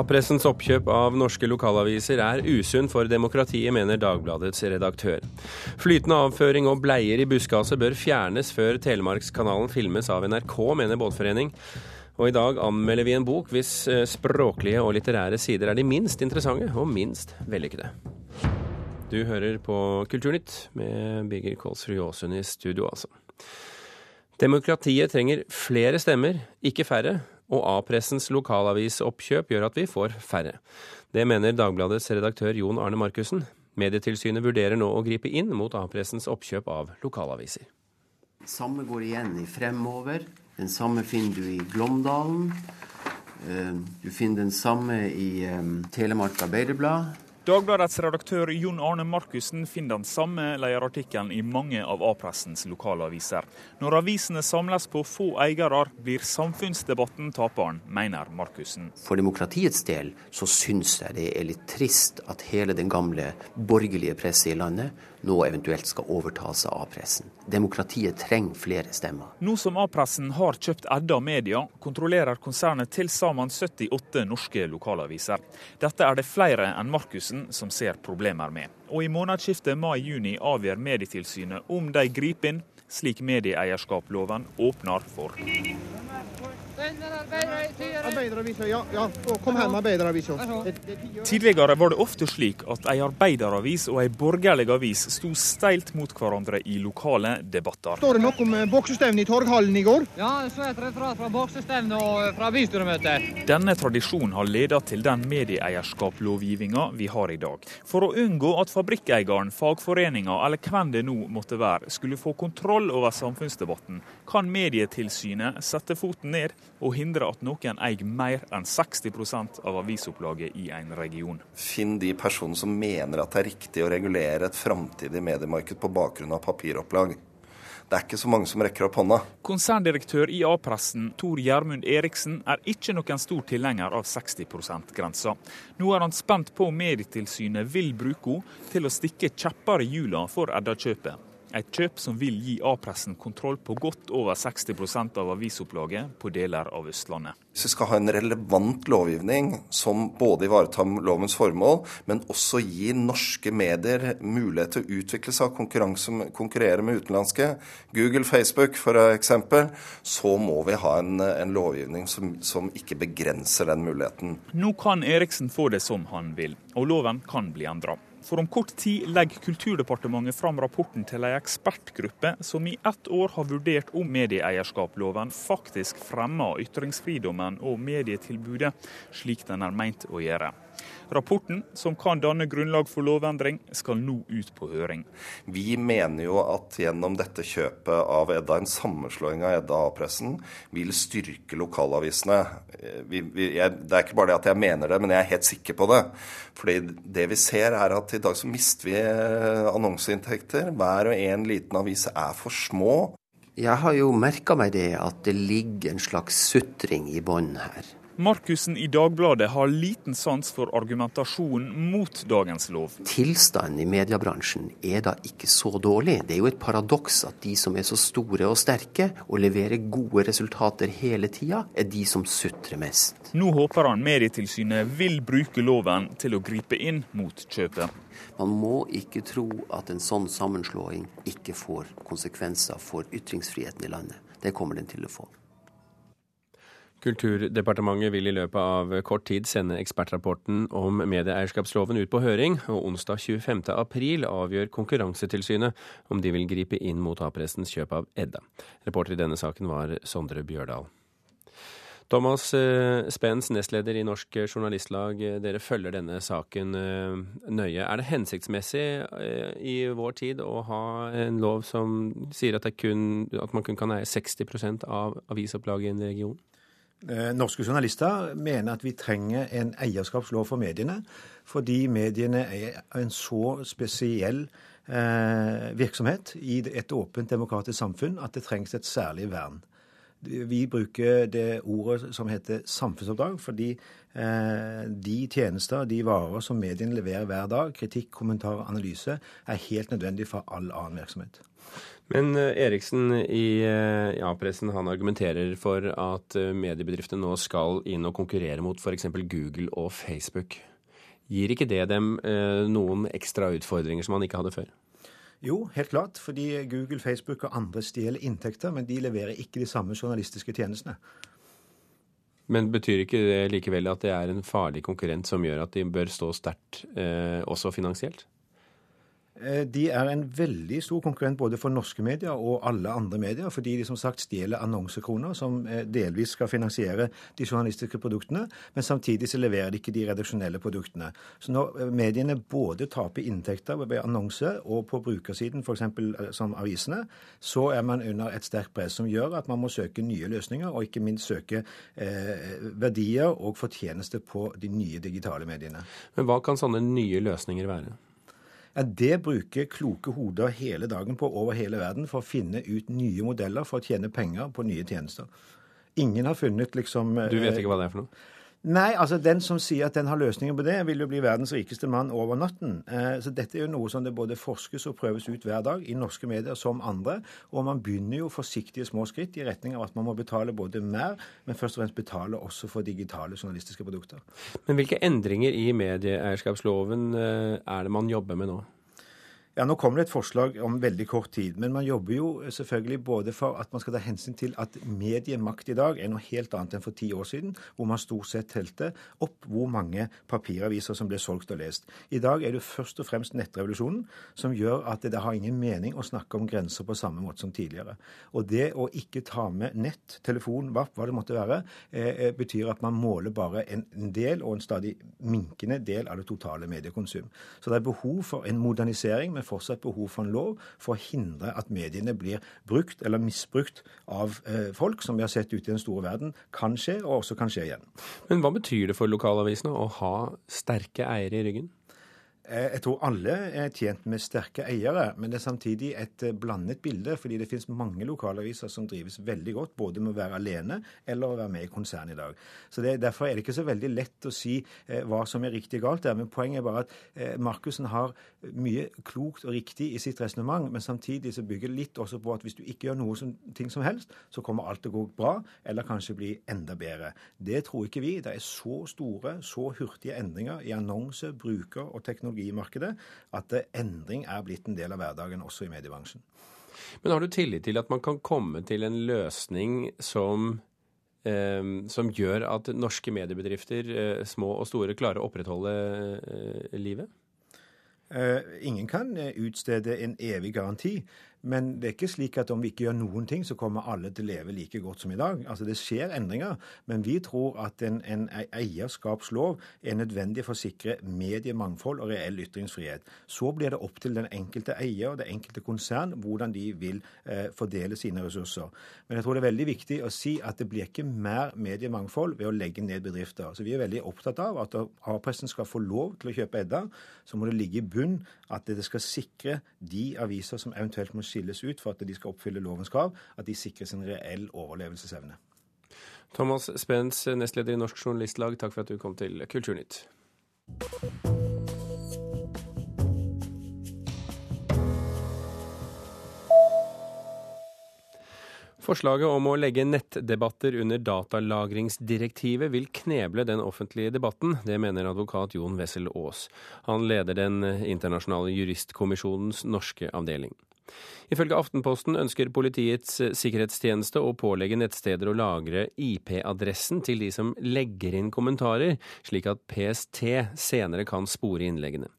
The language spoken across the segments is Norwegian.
A-pressens oppkjøp av norske lokalaviser er usunn for demokratiet, mener Dagbladets redaktør. Flytende avføring og bleier i buskaset bør fjernes før Telemarkskanalen filmes av NRK, mener Båtforening. Og i dag anmelder vi en bok hvis eh, språklige og litterære sider er de minst interessante og minst vellykkede. Du hører på Kulturnytt med Birger Kolsrud Jåsund i studio, altså. Demokratiet trenger flere stemmer, ikke færre, og A-pressens lokalavisoppkjøp gjør at vi får færre. Det mener Dagbladets redaktør Jon Arne Markussen. Medietilsynet vurderer nå å gripe inn mot A-pressens oppkjøp av lokalaviser. Samme går igjen i Fremover. Den samme finner du i Glåmdalen. Eh, du finner den samme i eh, Telemark Arbeiderblad. Dagbladets redaktør Jon Arne Markussen finner den samme lederartikkelen i mange av A-pressens lokalaviser. Når avisene samles på få eiere, blir samfunnsdebatten taperen, mener Markussen. For demokratiets del så syns jeg det er litt trist at hele den gamle borgerlige presset i landet nå eventuelt skal overtas av A-pressen. Demokratiet trenger flere stemmer. Nå som A-pressen har kjøpt Edda Media, kontrollerer konsernet til sammen 78 norske lokalaviser. Dette er det flere enn Markussen som ser problemer med. Og i månedsskiftet mai-juni avgjør Medietilsynet om de griper inn, slik medieeierskapsloven åpner for. Tidligere var det ofte slik at ei arbeideravis og ei borgerlig avis sto steilt mot hverandre i lokale debatter. Står det noe om eh, boksestevnet i Torghallen i går? Ja, så et referat fra boksestevnet og eh, fra bystyremøtet. Denne tradisjonen har ledet til den medieeierskapslovgivninga vi har i dag. For å unngå at fabrikkeieren, fagforeninga eller hvem det nå måtte være, skulle få kontroll over samfunnsdebatten, kan Medietilsynet sette foten ned og hindre at noen eier mer enn 60% av avisopplaget i en region. Finn de personene som mener at det er riktig å regulere et framtidig mediemarked på bakgrunn av papiropplag. Det er ikke så mange som rekker opp hånda. Konserndirektør i A-pressen Tor Gjermund Eriksen er ikke noen stor tilhenger av 60 %-grensa. Nå er han spent på om Medietilsynet vil bruke henne til å stikke kjepper i hjula for Edda-kjøpet. Et kjøp som vil gi A-pressen kontroll på godt over 60% av avisopplaget på deler av Østlandet. Hvis vi skal ha en relevant lovgivning som både ivaretar lovens formål, men også gir norske medier mulighet til å utvikle seg og konkurrere med utenlandske, Google, Facebook for eksempel, så må vi ha en, en lovgivning som, som ikke begrenser den muligheten. Nå kan Eriksen få det som han vil, og loven kan bli endra. For om kort tid legger Kulturdepartementet fram rapporten til ei ekspertgruppe som i ett år har vurdert om medieeierskapsloven faktisk fremmer ytringsfridommen og medietilbudet slik den er meint å gjøre. Rapporten, som kan danne grunnlag for lovendring, skal nå ut på høring. Vi mener jo at gjennom dette kjøpet av Edda, en sammenslåing av Edda A-pressen, vil styrke lokalavisene. Vi, vi, jeg, det er ikke bare det at jeg mener det, men jeg er helt sikker på det. Fordi det vi ser er at i dag så mister vi eh, annonseinntekter. Hver og en liten avis er for små. Jeg har jo merka meg det at det ligger en slags sutring i bånn her. Markussen i Dagbladet har liten sans for argumentasjonen mot dagens lov. Tilstanden i mediebransjen er da ikke så dårlig. Det er jo et paradoks at de som er så store og sterke og leverer gode resultater hele tida, er de som sutrer mest. Nå håper han Medietilsynet vil bruke loven til å gripe inn mot kjøpet. Man må ikke tro at en sånn sammenslåing ikke får konsekvenser for ytringsfriheten i landet. Det kommer den til å få. Kulturdepartementet vil i løpet av kort tid sende ekspertrapporten om medieeierskapsloven ut på høring, og onsdag 25. april avgjør Konkurransetilsynet om de vil gripe inn mot A-pressens kjøp av Edda. Reporter i denne saken var Sondre Bjørdal. Thomas eh, Spens, nestleder i Norsk Journalistlag, dere følger denne saken eh, nøye. Er det hensiktsmessig eh, i vår tid å ha en lov som sier at, kun, at man kun kan eie 60% av avisopplaget i en region? Eh, norske journalister mener at vi trenger en eierskapslov for mediene, fordi mediene er en så spesiell eh, virksomhet i et åpent demokratisk samfunn at det trengs et særlig vern. Vi bruker det ordet som heter samfunnsoppdrag, fordi eh, de tjenester, de varer som mediene leverer hver dag, kritikk, kommentar, analyse, er helt nødvendig for all annen virksomhet. Men eh, Eriksen i eh, ja-pressen han argumenterer for at eh, mediebedriftene nå skal inn og konkurrere mot f.eks. Google og Facebook. Gir ikke det dem noen ekstra utfordringer som man ikke hadde før? Jo, helt klart. Fordi Google, Facebook og andre stjeler inntekter, men de leverer ikke de samme journalistiske tjenestene. Men betyr ikke det likevel at det er en farlig konkurrent som gjør at de bør stå sterkt eh, også finansielt? Eh, de er en veldig stor konkurrent både for norske medier og alle andre medier, fordi de som sagt stjeler annonsekroner som eh, delvis skal finansiere de journalistiske produktene, men samtidig så leverer de ikke de redaksjonelle produktene. Så når eh, mediene både taper inntekter ved annonse og på brukersiden, f.eks. som avisene, så er man under et sterkt press som gjør at man må søke nye løsninger, og ikke minst søke eh, verdier og fortjeneste på de nye digitale mediene. Men hva kan sånne nye løsninger være? Ja, Det bruker kloke hoder hele dagen på over hele verden for å finne ut nye modeller for å tjene penger på nye tjenester. Ingen har funnet liksom Du vet ikke hva det er for noe? Nei, altså den som sier at den har løsninger på det, vil jo bli verdens rikeste mann over natten. Eh, så dette er jo noe som det både forskes og prøves ut hver dag i norske medier som andre. Og man begynner jo forsiktige små skritt i retning av at man må betale både mer, men først og fremst betale også for digitale journalistiske produkter. Men hvilke endringer i medieeierskapsloven eh, er det man jobber med nå? Ja, Nå kommer det et forslag om veldig kort tid. Men man jobber jo selvfølgelig både for at man skal ta hensyn til at mediemakt i dag er noe helt annet enn for ti år siden, hvor man stort sett telte opp hvor mange papiraviser som ble solgt og lest. I dag er det først og fremst nettrevolusjonen som gjør at det har ingen mening å snakke om grenser på samme måte som tidligere. Og det å ikke ta med nett, telefon, hva, hva det måtte være, eh, eh betyr at man måler bare en, del, og en stadig minkende del, av det totale mediekonsum. Så det er behov for en modernisering. med fortsatt behov for en lov for å hindre at mediene blir brukt eller misbrukt av eh, folk, som vi har sett ute i den store verden kan skje, og også kan skje igjen. Men hva betyr det for lokalavisene å ha sterke eiere i ryggen? Eh, jeg tror alle er tjent med sterke eiere, men det er samtidig et eh, blandet bilde. Fordi det finnes mange lokalaviser som drives veldig godt, både med å være alene eller å være med i konsern i dag. Så det, Derfor er det ikke så veldig lett å si eh, hva som er riktig og galt der. Men poenget er bare at eh, Markussen har mye klokt og riktig i sitt resonnement, men samtidig så bygger det litt også på at hvis du ikke gjør noe som, ting som helst, så kommer alt til å gå bra, eller kanskje bli enda bedre. Det tror ikke vi. Det er så store, så hurtige endringer i annonse, bruker og teknologi teknologimarkedet at endring er blitt en del av hverdagen også i mediebransjen. Men har du tillit til at man kan komme til en løsning som, eh, som gjør at norske mediebedrifter, eh, små og store, klarer å opprettholde eh, livet? Uh, ingen kan utstede en evig garanti, men det er ikke slik at om vi ikke gjør noen ting, så kommer alle til å leve like godt som i dag. Altså Det skjer endringer, men vi tror at en, en eierskapslov er nødvendig for å sikre mediemangfold og reell ytringsfrihet. Så blir det opp til den enkelte eier og det enkelte konsern hvordan de vil eh, fordele sine ressurser. Men jeg tror det er veldig viktig å si at det blir ikke mer mediemangfold ved å legge ned bedrifter. Så Vi er veldig opptatt av at A-pressen skal få lov til å kjøpe Edda. Så må det ligge i bunn at det skal sikre de aviser som eventuelt må skilles ut for at de skal oppfylle lovens krav, at de sikres en reell overlevelsesevne. Thomas Spens, nestleder i Norsk Journalistlag, takk for at du kom til Kulturnytt. Forslaget om å legge nettdebatter under datalagringsdirektivet vil kneble den offentlige debatten. Det mener advokat Jon Wessel Aas. Han leder Den internasjonale juristkommisjonens norske avdeling. Ifølge Aftenposten ønsker Politiets sikkerhetstjeneste å pålegge nettsteder å lagre IP-adressen til de som legger inn kommentarer, slik at PST senere kan spore innleggene.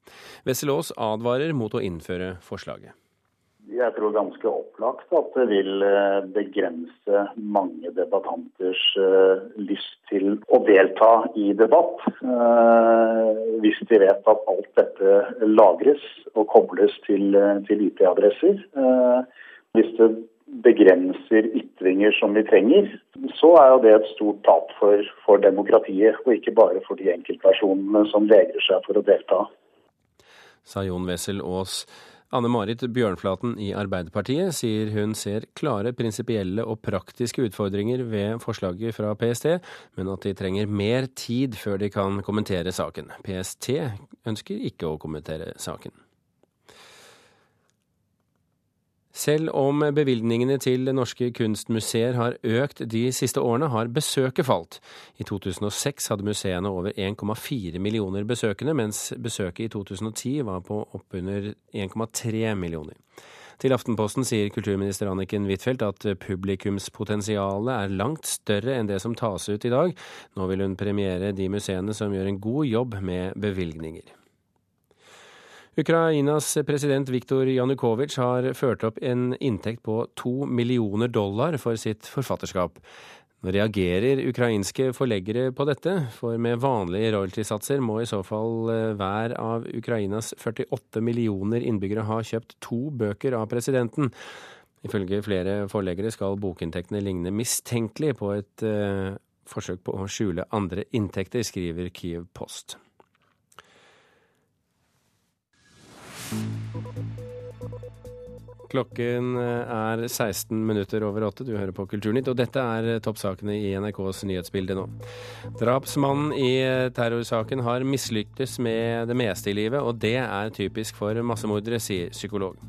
Wesselås advarer mot å innføre forslaget. Jeg tror ganske opplagt at det vil eh, begrense mange debattanters eh, lyst til å delta i debatt. Eh, hvis de vet at alt dette lagres og kobles til, til IP-adresser. Hvis det begrenser ytringer som vi trenger, så er jo det et stort tap for, for demokratiet, og ikke bare for de enkeltpersonene som vegrer seg for å delta. Sa Jon Wessel Aas. Anne Marit Bjørnflaten i Arbeiderpartiet sier hun ser klare prinsipielle og praktiske utfordringer ved forslaget fra PST, men at de trenger mer tid før de kan kommentere saken. PST ønsker ikke å kommentere saken. Selv om bevilgningene til norske kunstmuseer har økt de siste årene, har besøket falt. I 2006 hadde museene over 1,4 millioner besøkende, mens besøket i 2010 var på oppunder 1,3 millioner. Til Aftenposten sier kulturminister Anniken Huitfeldt at publikumspotensialet er langt større enn det som tas ut i dag. Nå vil hun premiere de museene som gjør en god jobb med bevilgninger. Ukrainas president Viktor Janukovitsj har ført opp en inntekt på to millioner dollar for sitt forfatterskap. Nå reagerer ukrainske forleggere på dette, for med vanlige royaltysatser må i så fall eh, hver av Ukrainas 48 millioner innbyggere ha kjøpt to bøker av presidenten. Ifølge flere forleggere skal bokinntektene ligne mistenkelig på et uh, forsøk på å skjule andre inntekter, skriver Kiev Post. Klokken eh, er 16 minutter over åtte. Du hører på Kulturnytt, og dette er eh, toppsakene i NRKs nyhetsbilde nå. Drapsmannen i eh, terrorsaken har mislyktes med det meste i livet, og det er typisk for massemordere, sier psykolog.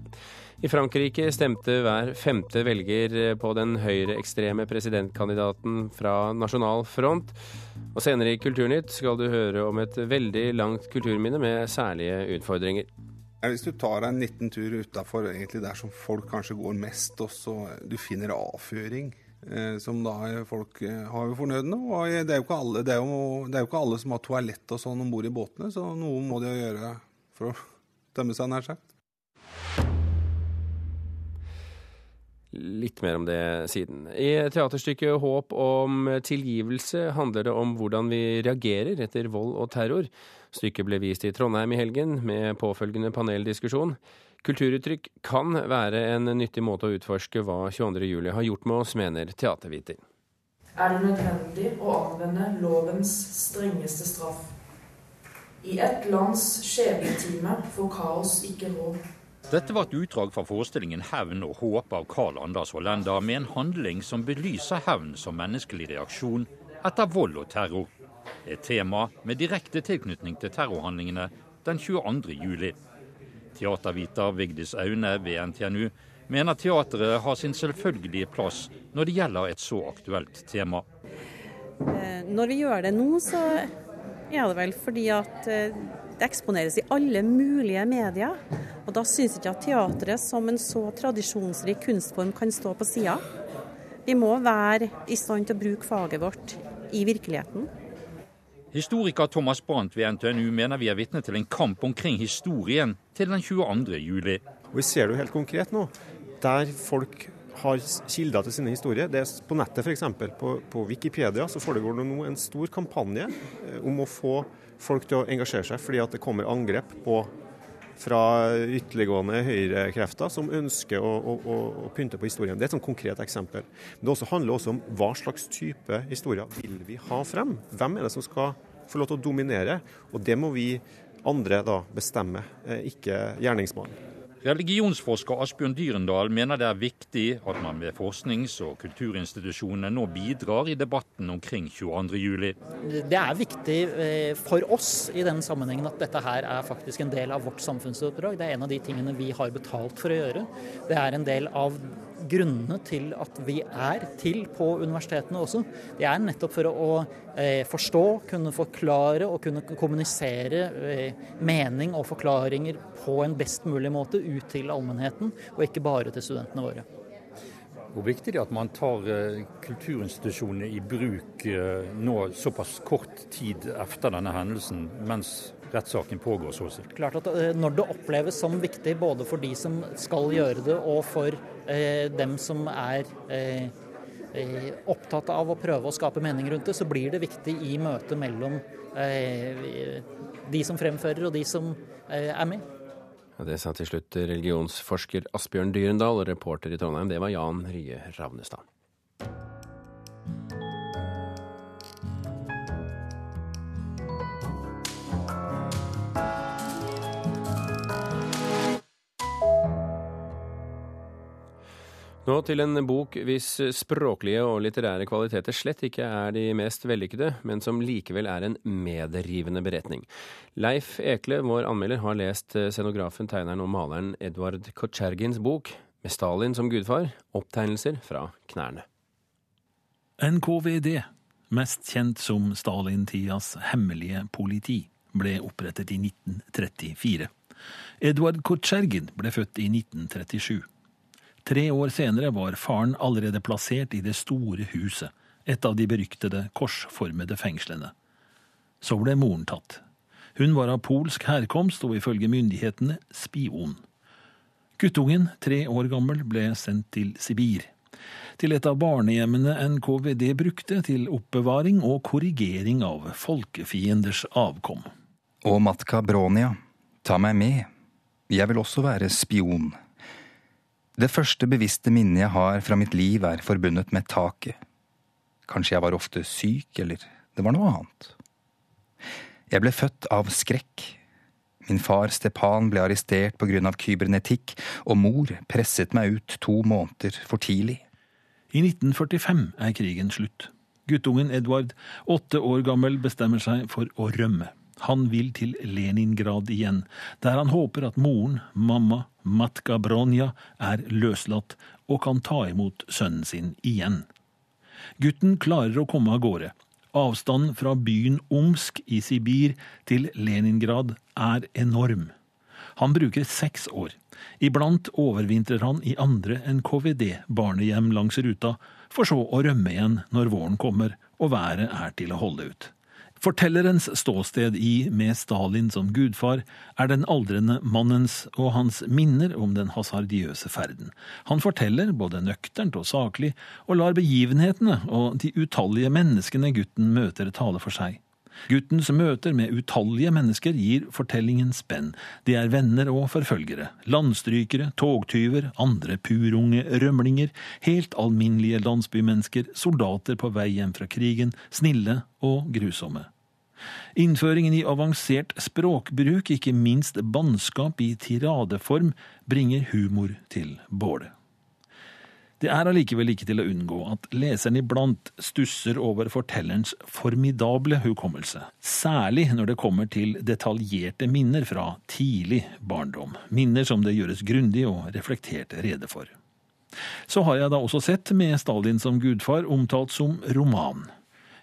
I Frankrike stemte hver femte velger på den høyreekstreme presidentkandidaten fra Nasjonal Front. Og senere i Kulturnytt skal du høre om et veldig langt kulturminne med særlige utfordringer. Hvis du tar deg en liten tur utafor der som folk kanskje går mest, og så du finner avføring, eh, som da folk eh, har jo fornødne. Og det er jo, alle, det er jo, det er jo ikke alle som har toalett og sånn om bord i båtene, så noe må de jo gjøre for å tømme seg, nær sagt. Litt mer om det siden. I teaterstykket 'Håp om tilgivelse' handler det om hvordan vi reagerer etter vold og terror. Stykket ble vist i Trondheim i helgen, med påfølgende paneldiskusjon. Kulturuttrykk kan være en nyttig måte å utforske hva 22.07 har gjort med oss, mener teaterviter. Er det nødvendig å anvende lovens strengeste straff? I ett lands skjebnetime får kaos ikke råd. Dette var et utdrag fra forestillingen 'Hevn og håp' av Carl Anders Hollender, med en handling som belyser hevn som menneskelig reaksjon etter vold og terror. Et tema med direkte tilknytning til terrorhandlingene den 22. juli. Teaterviter Vigdis Aune ved NTNU mener teatret har sin selvfølgelige plass når det gjelder et så aktuelt tema. Eh, når vi gjør det nå, så er det vel fordi at eh, det eksponeres i alle mulige medier. Og da syns ikke at teatret som en så tradisjonsrik kunstform kan stå på sida. Vi må være i stand til å bruke faget vårt i virkeligheten. Historiker Thomas Brandt ved NTNU mener vi er vitne til en kamp omkring historien til den 22. juli. Vi ser det jo helt konkret nå, der folk har kilder til sine historier. Det er På nettet f.eks. På, på Wikipedia så foregår det nå en stor kampanje eh, om å få folk til å engasjere seg, fordi at det kommer angrep på fra ytterliggående høyrekrefter som ønsker å, å, å, pynte på historien. Det er et sånn konkret eksempel. Men det også handler også om hva slags type historier vil vi ha frem? Hvem er det som skal få lov til å dominere? Og det må vi andre da bestemme, eh, ikke gjerningsmannen. Religionsforsker Asbjørn Dyrendal mener det er viktig at man ved forsknings- og kulturinstitusjonene nå bidrar i debatten omkring 22.07. Det er viktig eh, for oss i denne sammenhengen at dette her er faktisk en del av vårt samfunnsoppdrag. Det er en av de tingene vi har betalt for å gjøre. Det er en del av grunnene til at vi er til på universitetene også. Det er nettopp for å eh, forstå, kunne forklare og kunne kommunisere eh, mening og forklaringer på en best mulig måte ut til allmennheten, og ikke bare til studentene våre. Hvor viktig det er at man tar eh, kulturinstitusjonene i bruk eh, nå såpass kort tid etter denne hendelsen, mens rettssaken pågår. så å si. Klart at eh, Når det oppleves som viktig både for de som skal gjøre det, og for eh, dem som er eh, eh, opptatt av å prøve å skape mening rundt det, så blir det viktig i møtet mellom eh, de som fremfører og de som eh, er med. Ja, det sa til slutt religionsforsker Asbjørn Dyrendal, og reporter i Trondheim, det var Jan Rye Ravnestad. Nå til en bok hvis språklige og litterære kvaliteter slett ikke er de mest vellykkede, men som likevel er en medrivende beretning. Leif Ekle, vår anmelder, har lest scenografen, tegneren og maleren Edvard Kotsjergins bok med Stalin som gudfar, opptegnelser fra knærne. NKVD, mest kjent som Stalin-tidas hemmelige politi, ble opprettet i 1934. Edvard Kotsjergin ble født i 1937. Tre år senere var faren allerede plassert i det store huset, et av de beryktede korsformede fengslene. Så ble moren tatt. Hun var av polsk herkomst og ifølge myndighetene spion. Guttungen, tre år gammel, ble sendt til Sibir. Til et av barnehjemmene NKVD brukte til oppbevaring og korrigering av folkefienders avkom. Og Matka Bronia, ta meg med. Jeg vil også være spion. Det første bevisste minnet jeg har fra mitt liv, er forbundet med taket. Kanskje jeg var ofte syk, eller det var noe annet. Jeg ble født av skrekk. Min far Stepan ble arrestert på grunn av kybernetikk, og mor presset meg ut to måneder for tidlig. I 1945 er krigen slutt. Guttungen Edvard, åtte år gammel, bestemmer seg for å rømme. Han vil til Leningrad igjen, der han håper at moren, mamma, Matka Bronja, er løslatt og kan ta imot sønnen sin igjen. Gutten klarer å komme av gårde. Avstanden fra byen Omsk i Sibir til Leningrad er enorm. Han bruker seks år. Iblant overvintrer han i andre NKVD-barnehjem langs ruta, for så å rømme igjen når våren kommer og været er til å holde ut. Fortellerens ståsted i Med Stalin som gudfar er den aldrende mannens og hans minner om den hasardiøse ferden. Han forteller både nøkternt og saklig, og lar begivenhetene og de utallige menneskene gutten møter, tale for seg. Guttens møter med utallige mennesker gir fortellingen spenn. De er venner og forfølgere, landstrykere, togtyver, andre purunge rømlinger, helt alminnelige landsbymennesker, soldater på vei hjem fra krigen, snille og grusomme. Innføringen i avansert språkbruk, ikke minst bannskap i tiradeform, bringer humor til bålet. Det er allikevel ikke til å unngå at leseren iblant stusser over fortellerens formidable hukommelse, særlig når det kommer til detaljerte minner fra tidlig barndom, minner som det gjøres grundig og reflektert rede for. Så har jeg da også sett Med Stalin som gudfar omtalt som roman.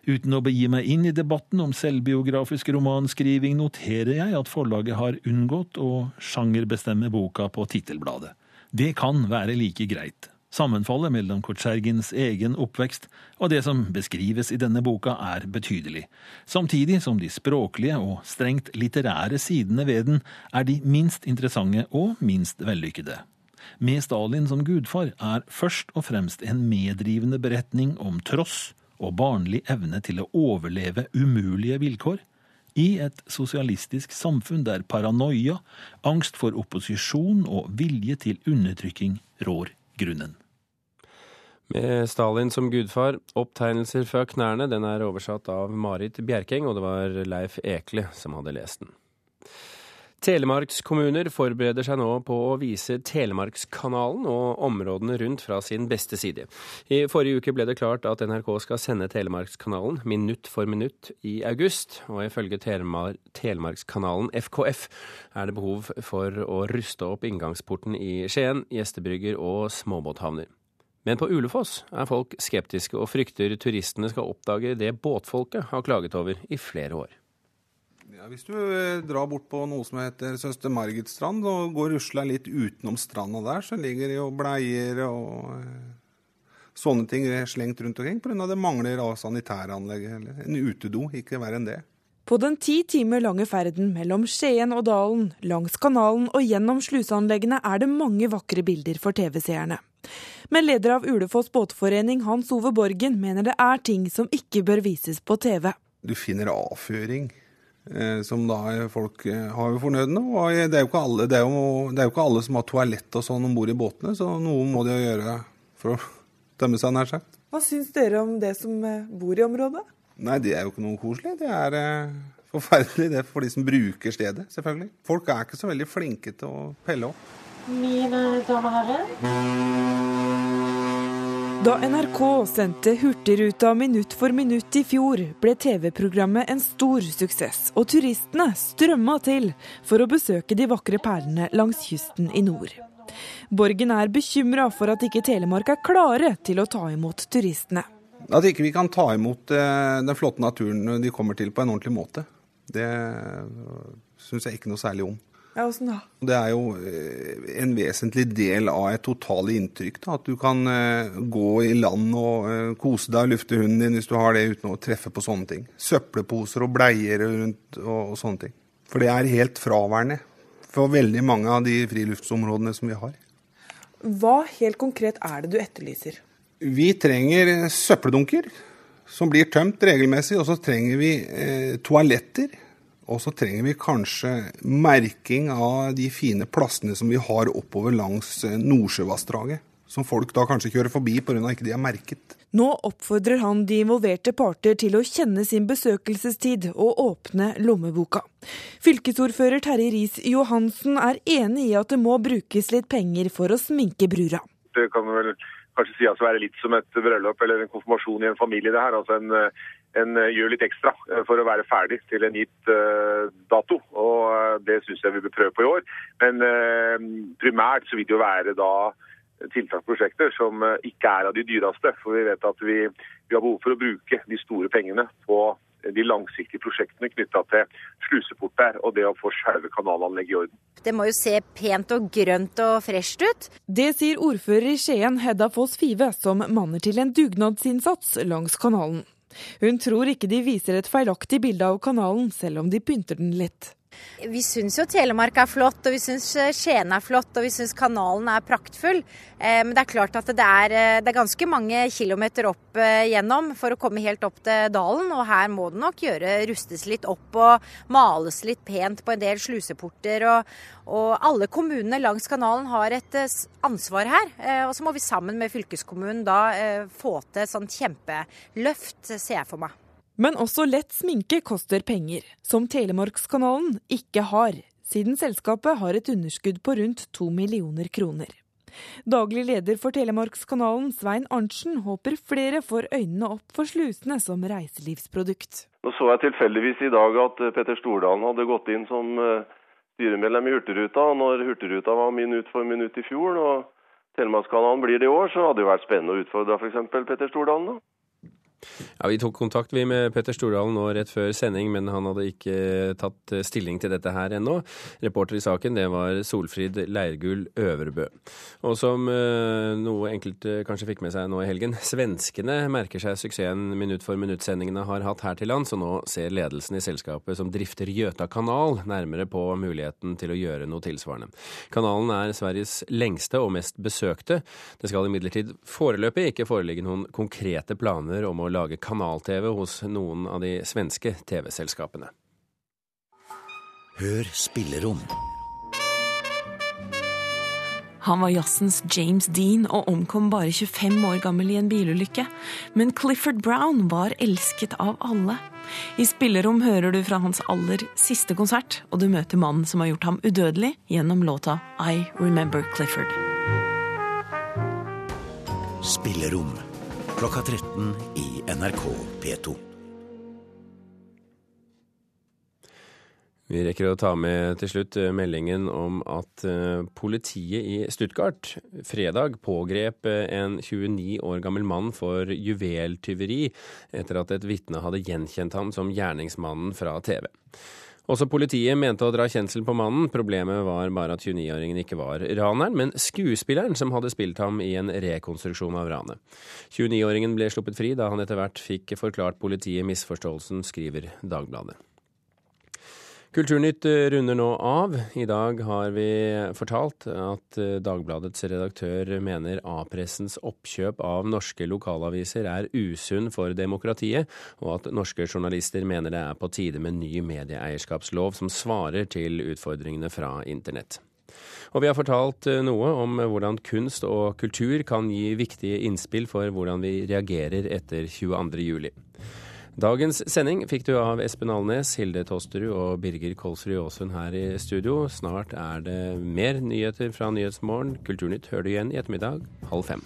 Uten å begi meg inn i debatten om selvbiografisk romanskriving, noterer jeg at forlaget har unngått å sjangerbestemme boka på tittelbladet. Det kan være like greit. Sammenfallet mellom Kortsjergins egen oppvekst og det som beskrives i denne boka, er betydelig, samtidig som de språklige og strengt litterære sidene ved den er de minst interessante og minst vellykkede. Med Stalin som gudfar er først og fremst en medrivende beretning om tross, og barnlig evne til å overleve umulige vilkår. I et sosialistisk samfunn der paranoia, angst for opposisjon og vilje til undertrykking rår grunnen. Med Stalin som gudfar, opptegnelser fra knærne, den er oversatt av Marit Bjerkeng, og det var Leif Ekle som hadde lest den. Telemarkskommuner forbereder seg nå på å vise Telemarkskanalen og områdene rundt fra sin beste side. I forrige uke ble det klart at NRK skal sende Telemarkskanalen minutt for minutt i august, og ifølge Telemarkskanalen FKF er det behov for å ruste opp inngangsporten i Skien, gjestebrygger og småbåthavner. Men på Ulefoss er folk skeptiske og frykter turistene skal oppdage det båtfolket har klaget over i flere år. Ja, hvis du eh, drar bort på noe som heter Søster Margits strand og går rusla litt utenom stranda der, så ligger det jo bleier og eh, sånne ting slengt rundt omkring pga. det mangler av sanitæranlegg eller en utedo, ikke verre enn det. På den ti timer lange ferden mellom Skien og Dalen, langs kanalen og gjennom sluseanleggene er det mange vakre bilder for TV-seerne. Men leder av Ulefoss båtforening, Hans Ove Borgen, mener det er ting som ikke bør vises på TV. Du finner avføring som da folk eh, har jo fornødne. Og det er, jo ikke alle, det er jo, det er jo ikke alle som har toalett og sånn om bord i båtene, så noe må de jo gjøre for å tømme seg, nær sagt. Hva syns dere om det som eh, bor i området? Nei, det er jo ikke noe koselig. Det er forferdelig det for de som bruker stedet, selvfølgelig. Folk er ikke så veldig flinke til å pelle opp. Mine damer og herrer. Da NRK sendte Hurtigruta minutt for minutt i fjor, ble TV-programmet en stor suksess, og turistene strømma til for å besøke de vakre perlene langs kysten i nord. Borgen er bekymra for at ikke Telemark er klare til å ta imot turistene. At ikke vi kan ta imot eh, den flotte naturen de kommer til på en ordentlig måte, det syns jeg ikke noe særlig om. Ja, Åssen da? Det er jo eh, en vesentlig del av et totale inntrykk. Da, at du kan eh, gå i land og eh, kose deg og lufte hunden din hvis du har det uten å treffe på sånne ting. Søppelposer og bleier rundt og, og sånne ting. For det er helt fraværende for veldig mange av de friluftsområdene som vi har. Hva helt konkret er det du etterlyser? Vi trenger søppeldunker som blir tømt regelmessig, og så trenger vi eh, toaletter og så trenger vi kanskje merking av de fine plassene som vi har oppover langs eh, Nordsjøvassdraget. Som folk da kanskje kjører forbi pga. ikke de er merket. Nå oppfordrer han de involverte parter til å kjenne sin besøkelsestid og åpne lommeboka. Fylkesordfører Terje Riis-Johansen er enig i at det må brukes litt penger for å sminke brura. Det kan vel kanskje sies å være litt som et bryllup eller en konfirmasjon i en familie. det her, altså en eh, en eh, gjør litt ekstra eh, for å være ferdig til en gitt dato. og Det syns jeg vi bør prøve på i år. Men primært så vil det jo være da tiltaksprosjekter som ikke er av de dyreste. For vi vet at vi, vi har behov for å bruke de store pengene på de langsiktige prosjektene knytta til sluseport der og det å få selve kanalanlegget i orden. Det må jo se pent og grønt og fresht ut. Det sier ordfører i Skien Hedda Foss Five, som manner til en dugnadsinnsats langs kanalen. Hun tror ikke de viser et feilaktig bilde av kanalen, selv om de pynter den litt. Vi syns jo Telemark er flott, og vi syns eh, Skien er flott, og vi syns kanalen er praktfull. Eh, men det er klart at det er, eh, det er ganske mange kilometer opp gjennom for å komme helt opp til dalen. Og her må det nok gjøre, rustes litt opp og males litt pent på en del sluseporter. Og, og alle kommunene langs kanalen har et ansvar her. Og så må vi sammen med fylkeskommunen da få til et sånt kjempeløft, ser jeg for meg. Men også lett sminke koster penger, som Telemarkskanalen ikke har, siden selskapet har et underskudd på rundt to millioner kroner. Daglig leder for Telemarkskanalen, Svein Arntzen, håper flere får øynene opp for slusene som reiselivsprodukt. Nå så jeg tilfeldigvis i dag at eh, Petter Stordalen hadde gått inn som eh, styremedlem i Hurtigruta. Når Hurtigruta var minutt for minutt i fjor, og Telemarkskanalen blir det i år, så hadde det vært spennende å utfordre f.eks. Petter Stordalen. da. Ja, Vi tok kontakt vi med Petter Stordalen nå rett før sending, men han hadde ikke tatt stilling til dette her ennå. Reporter i saken det var Solfrid Leirgull Øverbø. Og som eh, noe enkelte kanskje fikk med seg nå i helgen, svenskene merker seg suksessen minutt for minutt-sendingene har hatt her til lands, og nå ser ledelsen i selskapet som drifter Gjøta kanal, nærmere på muligheten til å gjøre noe tilsvarende. Kanalen er Sveriges lengste og mest besøkte. Det skal imidlertid foreløpig ikke foreligge noen konkrete planer om å lage kanal-TV hos noen av de svenske TV-selskapene. Hør spillerom. Han var jazzens James Dean og omkom bare 25 år gammel i en bilulykke. Men Clifford Brown var elsket av alle. I Spillerom hører du fra hans aller siste konsert, og du møter mannen som har gjort ham udødelig gjennom låta I Remember Clifford. Spillerom klokka 13 i NRK P2. Vi rekker å ta med til slutt eh, meldingen om at eh, politiet i Stuttgart fredag pågrep eh, en 29 år gammel mann for juveltyveri etter at et vitne hadde gjenkjent ham som gjerningsmannen fra TV. Også politiet mente å dra kjensel på mannen. Problemet var bare at 29-åringen ikke var raneren, men skuespilleren som hadde spilt ham i en rekonstruksjon av ranet. 29-åringen ble sluppet fri da han etter hvert fikk forklart politiet misforståelsen, skriver Dagbladet. Kulturnytt eh, runder nå av. I dag har vi fortalt at eh, Dagbladets redaktør mener A-pressens oppkjøp av norske lokalaviser er usunn for demokratiet, og at norske journalister mener det er på tide med ny medieeierskapslov som svarer til utfordringene fra internett. Og vi har fortalt eh, noe om hvordan kunst og kultur kan gi viktige innspill for hvordan vi reagerer etter 22. juli. Dagens sending fikk du av Espen Alnes, Hilde Tosterud og Birger Kolsrud Aasund her i studio. Snart er det mer nyheter fra Nyhetsmorgen. Kulturnytt hører du igjen i ettermiddag halv fem.